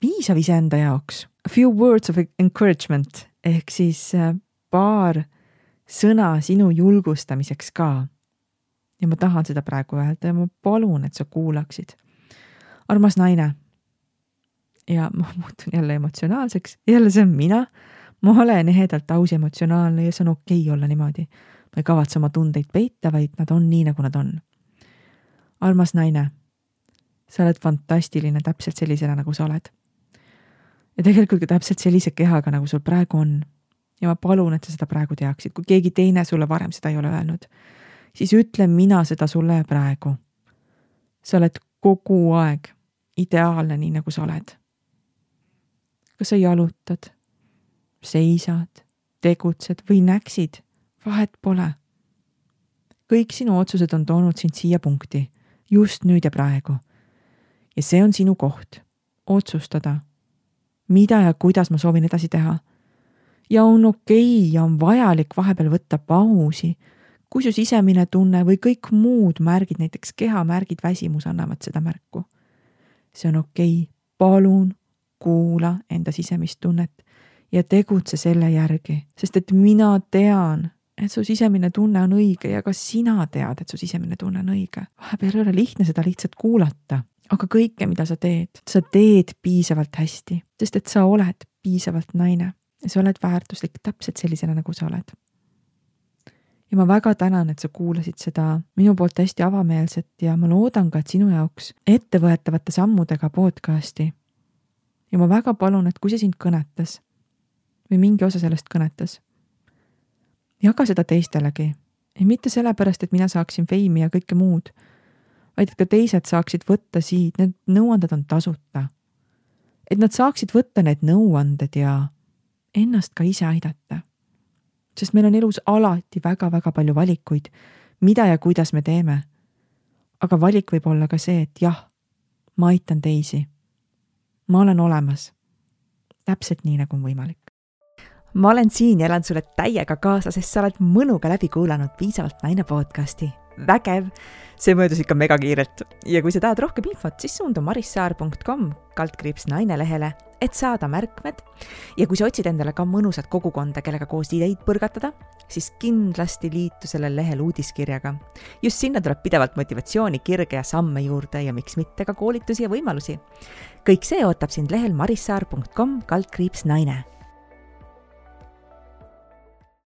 piisav iseenda jaoks. A few words of encouragement ehk siis äh, paar sõna sinu julgustamiseks ka ja ma tahan seda praegu öelda ja ma palun, et sa kuulaksid. armas naine. ja ma muutun jälle emotsionaalseks, jälle see on mina. ma olen ehedalt aus ja emotsionaalne ja see on okei okay olla niimoodi. ma ei kavatse oma tundeid peita, vaid nad on nii, nagu nad on. armas naine, sa oled fantastiline täpselt sellisena, nagu sa oled. ja tegelikult ka täpselt sellise kehaga, nagu sul praegu on. ja ma palun, et sa seda praegu teaksid, kui keegi teine sulle varem seda ei ole öelnud siis ütlen mina seda sulle praegu. sa oled kogu aeg ideaalne, nii nagu sa oled. kas sa jalutad, seisad, tegutsed või näksid, vahet pole. kõik sinu otsused on toonud sind siia punkti, just nüüd ja praegu. ja see on sinu koht, otsustada, mida ja kuidas ma soovin edasi teha. ja on okei okay ja on vajalik vahepeal võtta pausi kui su sisemine tunne või kõik muud märgid, näiteks kehamärgid, väsimus annavad seda märku. see on okei okay., palun kuula enda sisemist tunnet ja tegutse selle järgi, sest et mina tean, et su sisemine tunne on õige ja ka sina tead, et su sisemine tunne on õige. vahepeal ei ole lihtne seda lihtsalt kuulata, aga kõike, mida sa teed, sa teed piisavalt hästi, sest et sa oled piisavalt naine ja sa oled väärtuslik täpselt sellisena, nagu sa oled ja ma väga tänan, et sa kuulasid seda minu poolt hästi avameelset ja ma loodan ka, et sinu jaoks ettevõetavate sammudega podcasti. ja ma väga palun, et kui see sind kõnetas või mingi osa sellest kõnetas, jaga seda teistelegi ja mitte sellepärast, et mina saaksin feimi ja kõike muud, vaid et ka teised saaksid võtta siit, need nõuanded on tasuta. et nad saaksid võtta need nõuanded ja ennast ka ise aidata sest meil on elus alati väga-väga palju valikuid, mida ja kuidas me teeme. aga valik võib olla ka see, et jah, ma aitan teisi. ma olen olemas. täpselt nii, nagu on võimalik. ma olen siin ja elan sulle täiega kaasa, sest sa oled mõnuga läbi kuulanud Piisavalt naine podcasti. Vägev see möödus ikka megakiirelt ja kui sa tahad rohkem infot, siis suundu marissaar.com kaldkriips naine lehele, et saada märkmed. ja kui sa otsid endale ka mõnusat kogukonda, kellega koos ideid põrgatada, siis kindlasti liitu sellel lehel uudiskirjaga. just sinna tuleb pidevalt motivatsiooni, kirge ja samme juurde ja miks mitte ka koolitusi ja võimalusi. kõik see ootab sind lehel marissaar.com kaldkriips naine